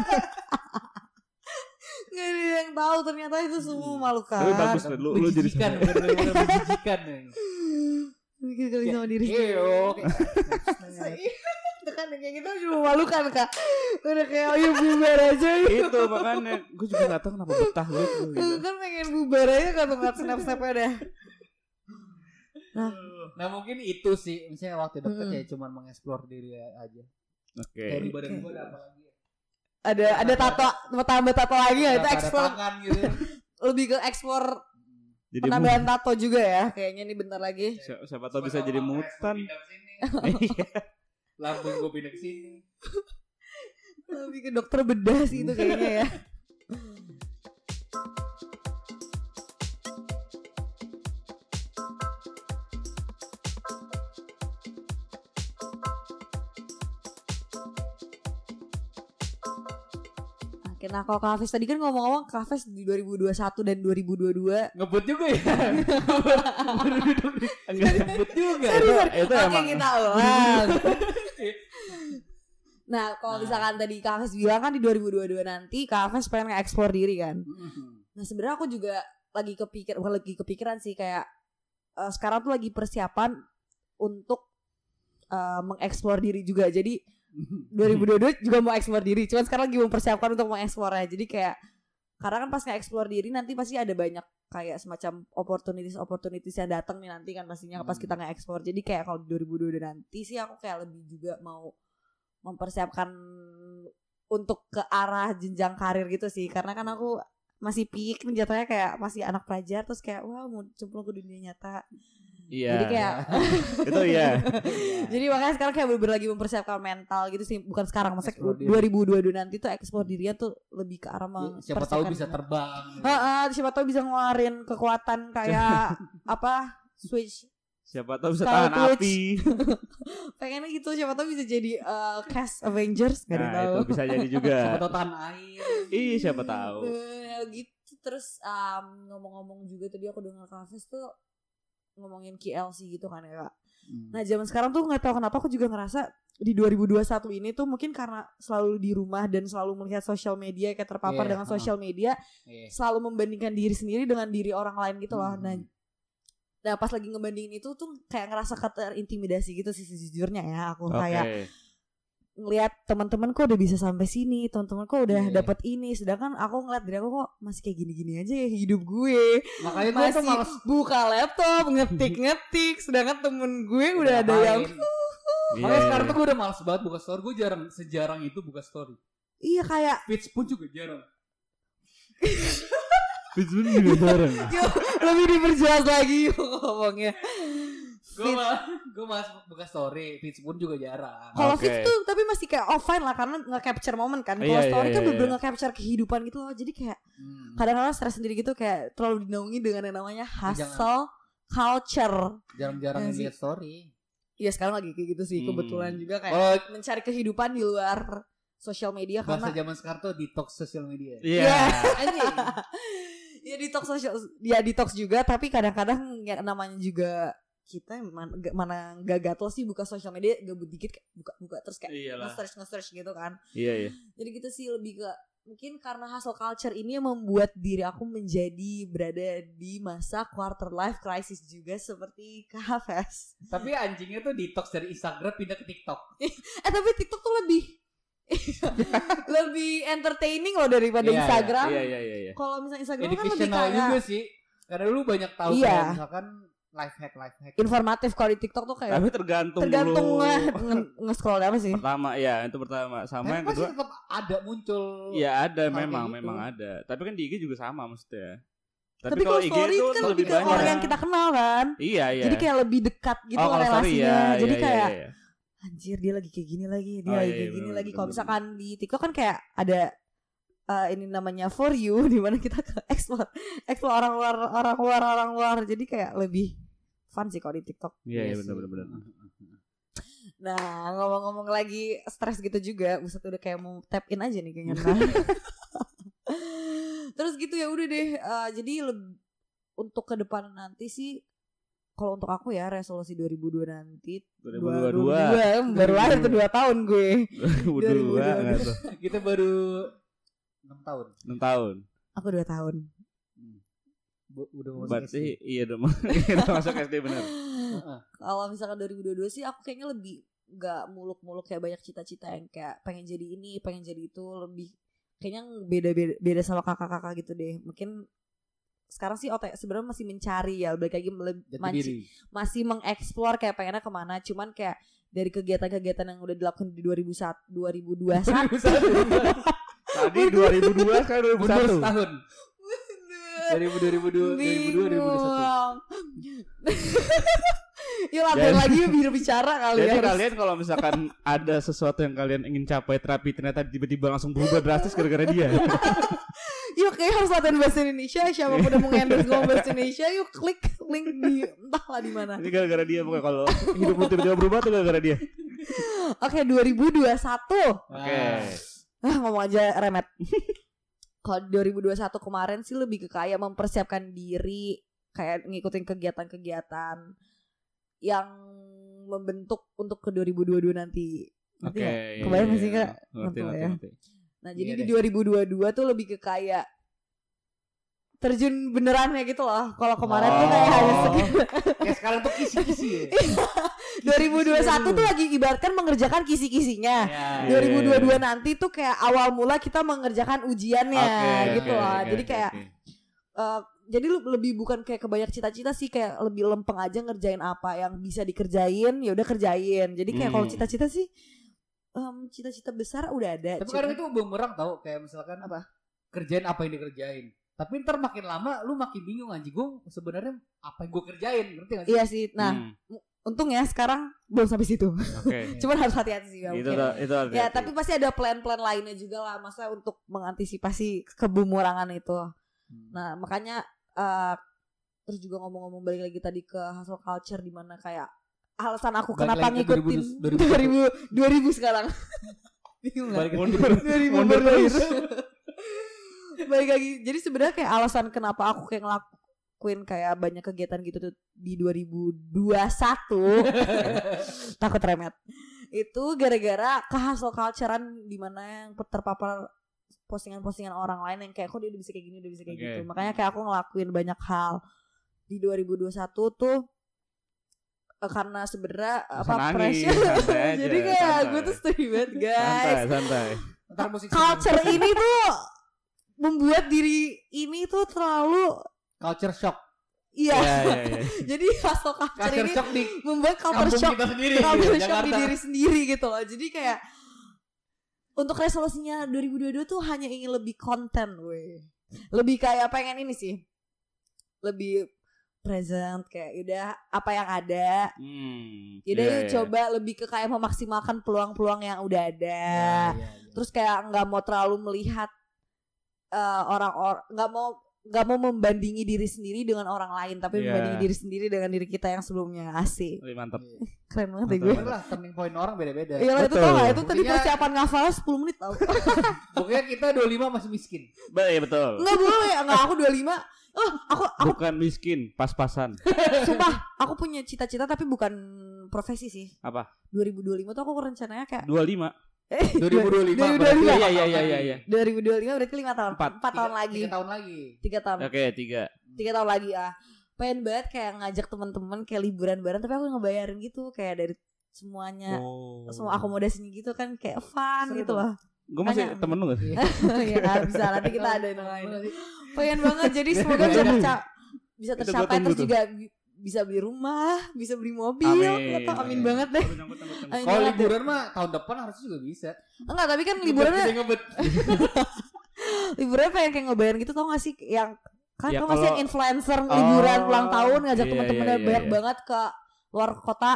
nggak ada yang tahu ternyata itu semua memalukan. Tapi bagus lu lu, lu jadi bener-bener menjijikan [laughs] mikir kali sama diri Iyo, itu kan yang kayak gitu cuma memalukan kak. Udah kayak ayo bubar aja yuk. itu makanya. Gue juga gak tahu kenapa betah lu tuh gitu. Lu kan pengen bubar aja kan tuh ngeliat snap snapnya deh nah mungkin itu sih. Misalnya waktu deket Mm-mm. ya cuman mengeksplor diri aja. Oke. kayak di badan gue ada apa lagi ya? ada ada tato mau tambah tato lagi ya itu Ada tangan gitu. [laughs] Lebih ke explore Jadi penambahan tato juga ya kayaknya nih bentar lagi. Siapa, siapa tahu bisa jadi mutan. [laughs] Lambung gue pindah ke sini. Lebih ke dokter bedah sih itu kayaknya ya. Oke, nah kalau Kak Hafiz tadi kan ngomong-ngomong Kak Hafiz di 2021 dan 2022 ngebut juga ya? [laughs] Ngebut juga. Itu, itu Oke emang kita ulang [laughs] [laughs] Nah kalau misalkan tadi Kak Hafiz bilang kan di 2022 nanti Kak Hafiz pengen nge-explore diri kan Nah sebenarnya aku juga lagi kepikir bukan lagi kepikiran sih kayak eh, sekarang tuh lagi persiapan untuk eh, mengeksplor diri juga. Jadi 2022 juga mau eksplor diri. Cuman sekarang lagi mempersiapkan untuk mengeksplornya. Jadi kayak karena kan pas nge-explore diri nanti pasti ada banyak kayak semacam opportunities opportunities yang datang nih nanti kan pastinya pas Hmm. kita nge-explore. Jadi kayak kalau di 2022 nanti sih aku kayak lebih juga mau mempersiapkan untuk ke arah jenjang karir gitu sih. Karena kan aku masih peak nih jatuhnya kayak masih anak pelajar terus kayak wah mau cemplung ke dunia nyata. Iya. Jadi kayak [laughs] [laughs] itu iya. jadi makanya sekarang kayak bener lagi mempersiapkan mental gitu sih bukan sekarang maksudnya diri. 2022 nanti tuh explore dirinya tuh lebih ke arah Ya, siapa tahu bisa terbang Heeh, siapa tahu bisa ngeluarin kekuatan kayak apa switch Siapa tahu bisa Scarlet tahan Witch. api. [laughs] pengennya gitu siapa tahu bisa jadi eh, cast Avengers gak ada Nah, tahu itu bisa jadi juga. siapa tahu tahan air Ih, siapa tahu. Eh, gitu terus um, ngomong-ngomong juga tadi aku dengar Kafes tuh ngomongin KLC gitu kan ya Kak. Hmm. Nah zaman sekarang tuh nggak tahu kenapa aku juga ngerasa di 2021 ini tuh mungkin karena selalu di rumah dan selalu melihat sosial media kayak terpapar Iya, dengan sosial media Iya. selalu membandingkan diri sendiri dengan diri orang lain gitu loh. Hmm. Nah, nah pas lagi ngebandingin itu tuh kayak ngerasa terintimidasi gitu sih sejujurnya ya aku Oke. kayak ngelihat teman-teman kok udah bisa sampai sini, teman-teman kok udah Iya. dapat ini, sedangkan aku ngeliat diri aku kok masih kayak gini-gini aja ya hidup gue. Makanya gue Masih tuh males buka laptop, ngetik-ngetik, sedangkan temen gue udah ada yang [laughs] Makanya Iya, sekarang iya. tuh gue udah males banget buka story. Gue jarang sejarang itu buka story. iya kayak Feeds pun juga jarang. Itu juga jarang. [laughs] Yuk, lebih diperjelas lagi yuk ngomongnya. Gue malah [laughs] gue malas buka story. Feeds pun juga jarang. Kalau Oke. feeds tuh tapi masih kayak offline lah karena nge-capture momen kan. Kalau Iya, story iya, kan iya, bener-bener iya. nge-capture kehidupan gitu loh. Jadi kayak Hmm. kadang-kadang stres sendiri gitu kayak terlalu dinaungi dengan yang namanya hustle culture. Jarang-jarang Iya sih. lihat story. Iya sekarang lagi kayak gitu sih Hmm. kebetulan juga kayak Kalau mencari kehidupan di luar sosial media bahasa karena zaman sekarang tuh detox sosial media. Iya. [laughs] Anjing. ya detox sosial ya detox juga tapi kadang-kadang ya namanya juga kita mana, mana gak gatel sih buka sosial media gabut dikit kayak buka buka terus kayak Iyalah. nge-search nge-search gitu kan Iya, iya. jadi gitu sih lebih ke mungkin karena hustle culture ini yang membuat diri aku menjadi berada di masa quarter life crisis juga seperti KFS Tapi anjingnya tuh detox dari Instagram pindah ke TikTok. eh tapi TikTok tuh lebih [laughs] lebih entertaining loh daripada Iya, Instagram Iya, iya, iya, iya. kalau misalnya Instagram kan lebih kayak juga sih. Karena lu banyak tahu Iya. kayak misalkan life hack life hack. informatif kalau di TikTok tuh kayak Tapi tergantung, tergantung dulu. nge- nge- nge-scroll apa sih Pertama, ya itu pertama. Sama Tapi yang masih kedua. tetap ada muncul. Iya ada memang, gitu. memang ada. Tapi kan di IG juga sama maksudnya. Tapi, tapi kalau IG story itu kan lebih banyak. orang yang kita kenal kan Iya, iya. jadi kayak lebih dekat gitu oh, relasinya ya, jadi iya, kayak iya, iya. anjir dia lagi kayak gini lagi dia Oh, lagi iya, kayak iya, gini bener, lagi kalau bener. misalkan di TikTok kan kayak ada eh, ini namanya for you [laughs] di mana kita ke explore explore orang luar orang luar orang luar jadi kayak lebih fun sih kalau di TikTok Iya, iya Iya benar benar benar. nah ngomong-ngomong lagi stres gitu juga Buset udah kayak mau tap in aja nih kayaknya [laughs] nah. terus gitu ya udah deh eh, jadi untuk ke depan nanti sih kalau untuk aku ya resolusi 2002 nanti 2022. 2022, baru lahir tuh 2 tahun gue [laughs] 2022 enggak tuh. Kita baru 6 tahun. 6 tahun. aku 2 tahun udah mau masuk Berarti SD. iya udah [laughs] udah masuk SD benar. Kalau misalkan 2022 sih aku kayaknya lebih nggak muluk-muluk kayak banyak cita-cita yang kayak pengen jadi ini pengen jadi itu lebih kayaknya beda beda, beda sama kakak-kakak gitu deh mungkin sekarang sih otak sebenarnya masih mencari ya balik lagi manci- diri. masih mengeksplor kayak pengennya ke mana cuman kayak dari kegiatan-kegiatan yang udah dilakukan di 2001 2021 [laughs] Tadi 2002 sekarang Mundur 2001. setahun. 2000 2002 2002 2021. Bingung. Yuk latihan lagi biar bicara kali Jadi ya harus- kalian kalau misalkan ada sesuatu yang kalian ingin capai terapi ternyata tiba-tiba langsung berubah drastis gara-gara dia. [laughs] Yuk kayak harus latihan bahasa Indonesia Siapa pun yang mau endorse ngomong bahasa Indonesia Yuk klik link di entahlah di mana Ini gara-gara dia pokoknya kalau hidup lu tiba-tiba berubah tuh gara-gara dia. Oke 2021 Oke. ah, Ngomong aja remet Kalau 2021 kemarin sih lebih ke kayak mempersiapkan diri Kayak ngikutin kegiatan-kegiatan Yang membentuk untuk ke 2022 nanti Oke. nggak? iya, Kebayang iya, sih iya. kak? Ngerti, Ngerti ngerti, ya? ngerti. Nah jadi Iya di 2022 tuh lebih ke kayak terjun benerannya gitu loh. Kalau kemarin tuh kayak hanya Oh. sekedar [laughs] Kayak sekarang tuh kisi-kisi ya. 2021 tuh lagi ibaratkan mengerjakan kisi-kisinya. Ya. 2022 nanti tuh kayak awal mula kita mengerjakan ujiannya Oke, gitu oke, loh. oke, Jadi kayak oke. eh, jadi lu lebih bukan kayak kebanyak cita-cita sih kayak lebih lempeng aja ngerjain apa yang bisa dikerjain ya udah kerjain. Jadi kayak kalau Hmm. cita-cita sih em, cita-cita besar udah ada. Tapi kadang itu bumerang tau kayak misalkan Apa? kerjain apa yang dikerjain. Tapi ntar makin lama lu makin bingung anjing gue sebenarnya apa yang gue kerjain ngerti gak sih? Iya sih. Nah, Hmm, untung ya sekarang belum sampai situ. Oke. [laughs] Cuman harus hati-hati sih ya. Itu mungkin. itu hati-hati. Ya, tapi pasti ada plan-plan lainnya juga lah masa untuk mengantisipasi kebumerangan itu. Hmm. Nah, makanya eh terus juga ngomong-ngomong balik lagi tadi ke hustle culture di mana kayak alasan aku Balik kenapa ngikutin 2000 2000 2000 sekarang. [laughs] Bingung? Balik ke Mundur. 2000 mundur Balik lagi. Jadi sebenarnya kayak alasan kenapa aku kayak ngelakuin kayak banyak kegiatan gitu tuh di 2021 takut remet itu gara-gara ke hustle culturean di mana yang terpapar postingan-postingan orang lain yang kayak kok dia udah bisa kayak gini udah bisa kayak Oke. gitu makanya kayak aku ngelakuin banyak hal di 2021 tuh eh, karena sebenarnya apa nangis, pressure [laughs] jadi kayak santai. gue tuh banget guys Santai, santai. Ntar musik culture ini tuh membuat diri ini tuh terlalu culture shock. iya Iya, iya, iya. [laughs] jadi hustle culture, Culture ini shock di membuat culture shock kita sendiri. culture di shock di diri sendiri gitu loh jadi kayak untuk resolusinya 2022 tuh hanya ingin lebih konten weh lebih kayak pengen ini sih lebih present kayak udah apa yang ada Hmm. Yaudah iya, yuk iya. coba lebih ke kayak memaksimalkan peluang-peluang yang udah ada. Iya, iya, iya. Terus kayak nggak mau terlalu melihat eh, orang-orang nggak mau nggak mau membandingi diri sendiri dengan orang lain tapi Iya. membandingi diri sendiri dengan diri kita yang sebelumnya asik Wih, mantap. Iya. keren banget ya Mantap, gue Bener lah turning point orang beda-beda. Iya lah itu Betul. tau gak itu tadi persiapan ngafalnya 10 menit tau [laughs] Pokoknya kita 25 masih miskin. Ba- Iya betul. Nggak boleh Nggak aku 25 Oh aku aku Bukan miskin, pas-pasan. [laughs] sumpah Aku punya cita-cita tapi bukan profesi sih Apa? 2025 tuh aku rencananya kayak 25. Eh, 2025 2025. berarti Iya, iya, iya, iya, iya. 2025 berarti 5 tahun Empat. 4 tahun lagi tiga tahun lagi. 3 tahun Oke, tiga. tiga tahun lagi ah pengen banget kayak ngajak teman-teman kayak liburan bareng tapi aku ngebayarin gitu kayak dari semuanya Oh. semua akomodasinya gitu kan kayak fun Seru gitu loh Gue masih Tanya. temen lu gak sih? [laughs] ya kan, bisa nanti kita [laughs] ada yang lain pengen banget jadi semoga bisa Tunggu. terca- bisa tercapai terus juga bisa beli rumah bisa beli mobil Amin. Nggak tahu, amin Amin. banget deh Kalau liburan mah tahun depan harusnya juga bisa. enggak tapi kan liburannya [laughs] liburannya pengen kayak ngebayarin gitu tau gak sih yang kan Ya, tau gak sih yang kalau- influencer Oh, liburan ulang tahun ngajak iya, teman-temannya iya, iya, banyak iya. banget ke luar kota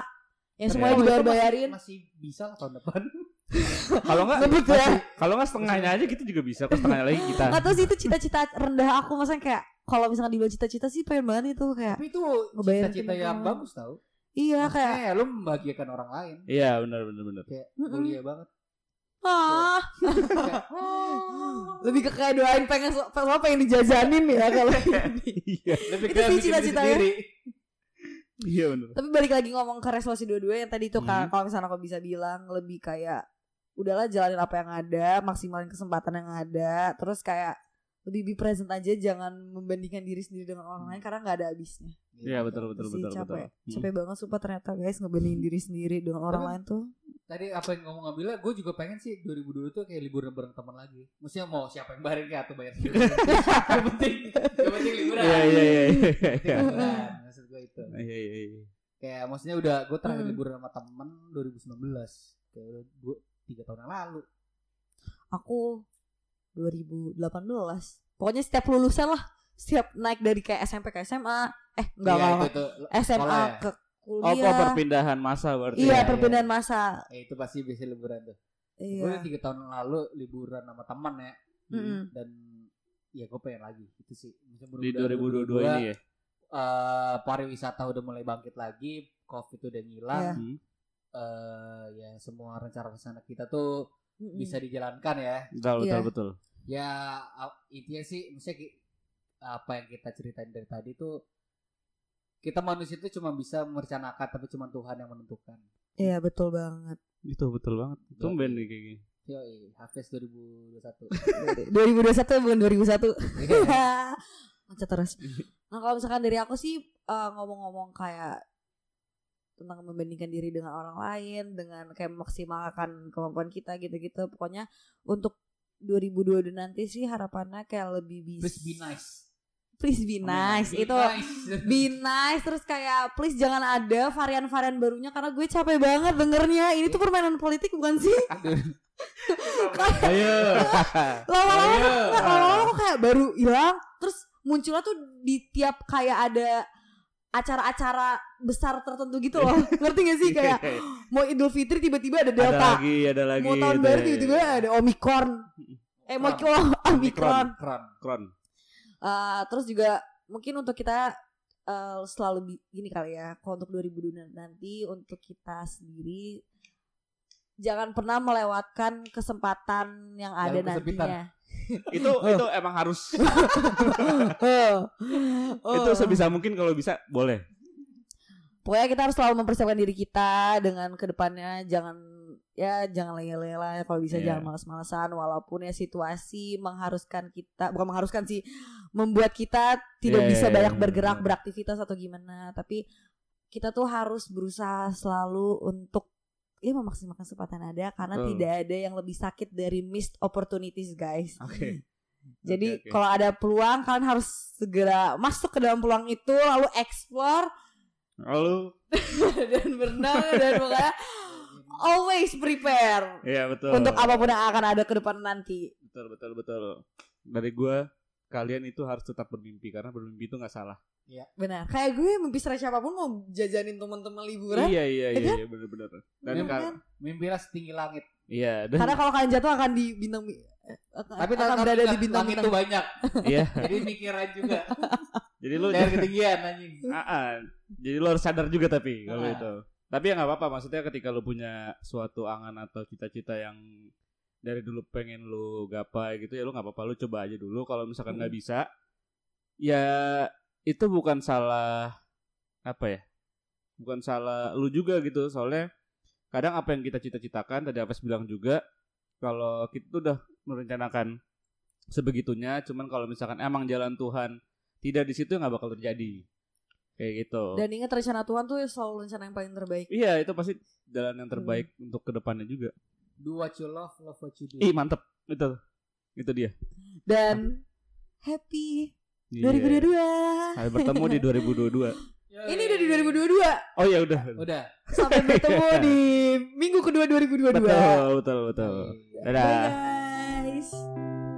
yang semuanya kalau dibayar-bayarin Masih, masih bisa lah tahun depan. [laughs] Kalau enggak Ngebut ya. kalau enggak setengahnya aja gitu juga bisa. Kok setengahnya lagi kita. Nggak tahu sih itu cita-cita rendah aku maksudnya kayak kalau misalnya dibilang cita-cita sih pengen banget itu kayak Tapi itu cita-cita yang bagus tau. iya kayak Kayak lu membahagiakan orang lain. Iya, benar benar benar. Kayak mulia banget. ah [laughs] lebih ke kayak doain pengen semua pengen dijajanin ya kalau [laughs] ini. Iya. Lebih Itu ke sih bikin diri cita-citanya. Iya benar. tapi balik lagi ngomong ke resolusi dua-dua yang tadi itu Hmm. kalau misalnya aku bisa bilang lebih kayak udahlah jalanin apa yang ada maksimalin kesempatan yang ada terus kayak lebih be present aja jangan membandingkan diri sendiri dengan orang lain karena nggak ada habisnya Iya, betul betul betul betul. capek Hmm. capek banget sumpah ternyata guys ngebandingin diri sendiri dengan orang Tapi- lain tuh Tadi apa yang ngomong Nabila, gue juga pengen sih 2022 tuh kayak liburan bareng teman lagi. Maksudnya mau siapa yang bayarin kayak atau bayar sendiri. [laughs] yang penting, yang penting liburan. Iya iya iya iya. Iya. Maksud gue itu. Iya iya iya. Kayak maksudnya udah gue terakhir Hmm. liburan sama temen 2019. Kayak udah dua, tiga tahun yang lalu. aku 2018 pokoknya setiap lulusan lah setiap naik dari kayak SMP ke SMA eh enggak Iya, enggak, itu, enggak. itu, SMA ya? ke Oh, kuliah kok perpindahan masa berarti. iya ya, perpindahan masa Eh, itu pasti biasa liburan tuh. iya Gue tiga tahun lalu liburan sama teman ya. Mm-mm. Dan ya gue pengen lagi itu sih. Maksudnya Di mudah-mudahan 2022 ini ya. eh, pariwisata udah mulai bangkit lagi, covid udah ngilang, Iya. Hmm. eh, ya semua rencana-rencana kita tuh Mm-mm. bisa dijalankan ya. Betul betul Iya. betul. Ya intinya sih, misalnya apa yang kita ceritain dari tadi tuh kita manusia itu cuma bisa merencanakan tapi cuma Tuhan yang menentukan. iya betul banget Itu betul banget. Tumben nih kayak gini. Yoi, Hafiz 2021. 2021 bukan 2001 Iya. [laughs] Macet terus nah kalau misalkan dari aku sih eh, ngomong-ngomong kayak tentang membandingkan diri dengan orang lain dengan kayak memaksimalkan kemampuan kita gitu-gitu. Pokoknya untuk 2022 nanti sih harapannya kayak lebih bisa Please be nice. please be nice. Be itu nice. [laughs] be nice. Terus kayak please jangan ada varian-varian barunya karena gue capek banget dengernya. Ini tuh permainan politik bukan sih? [laughs] Ayo. [laughs] lama-lama lama-lama kok kayak baru hilang. Terus munculnya tuh di tiap kayak ada acara-acara besar tertentu gitu loh [laughs] ngerti gak sih kayak [gasps] mau Idul Fitri tiba-tiba ada ada Delta lagi, ada lagi. mau tahun baru ya. tiba-tiba ada Omicron eh mau Omicron. Omicron Keren. Kron. Eh, terus juga mungkin untuk kita eh, selalu gini kali ya kalau untuk 2022 nanti untuk kita sendiri jangan pernah melewatkan kesempatan yang ada Dalam nantinya Itu itu emang harus. [laughs] Oh. Itu sebisa mungkin kalau bisa boleh. Pokoknya kita harus selalu mempersiapkan diri kita dengan ke depannya jangan ya jangan lele-lele kalau bisa Iya. jangan malas-malasan walaupun ya situasi mengharuskan kita bukan mengharuskan sih membuat kita tidak Iya, bisa iya, banyak iya, bergerak benar. beraktivitas atau gimana tapi kita tuh harus berusaha selalu untuk ya memaksimalkan kesempatan ada karena Betul. tidak ada yang lebih sakit dari missed opportunities guys. Oke. [laughs] Jadi Oke, oke. kalau ada peluang kalian harus segera masuk ke dalam peluang itu lalu explore Lalu [laughs] dan berenang dan pokoknya always prepare Iya betul. untuk apa pun yang akan ada ke depan nanti. Betul betul betul. Dari gua kalian itu harus tetap bermimpi karena bermimpi itu nggak salah. Benar. Kayak gue mimpi serah siapa pun mau jajanin teman-teman liburan. Iya iya Ya iya, kan? iya benar-benar. Dan Iya, kal- kan? Mimpilah setinggi langit. iya dan Karena kalau kalian jatuh akan di bintang eh, Tapi akan tetap berada di bintang langit bintang. itu banyak. iya. [laughs] Jadi mikiran juga. [laughs] Jadi lu Dari ketinggian anjing. [laughs] Ah, ah. jadi lu harus sadar juga tapi kalau Ah. itu. Tapi ya nggak apa-apa. Maksudnya ketika lu punya suatu angan atau cita-cita yang dari dulu pengen lu gapai gitu ya lu nggak apa-apa lu coba aja dulu. Kalau misalkan nggak bisa, ya itu bukan salah apa ya? Bukan salah lu juga gitu. Soalnya kadang apa yang kita cita-citakan tadi Apes bilang juga kalau kita tuh udah merencanakan sebegitunya, cuman kalau misalkan emang jalan Tuhan tidak di situ nggak bakal terjadi kayak gitu. Dan ingat rencana Tuhan tuh selalu rencana yang paling terbaik. Iya itu pasti jalan yang terbaik untuk ke depannya juga. Do what you love, love what you do. Ih mantep itu itu dia. Dan happy Iya. 2022. Sampai bertemu di 2022. [laughs] Yoi. Ini udah di 2022. Oh ya udah. Udah. Sampai bertemu [laughs] di minggu kedua 2022. Betul betul betul. Iya. Dadah. Bye guys.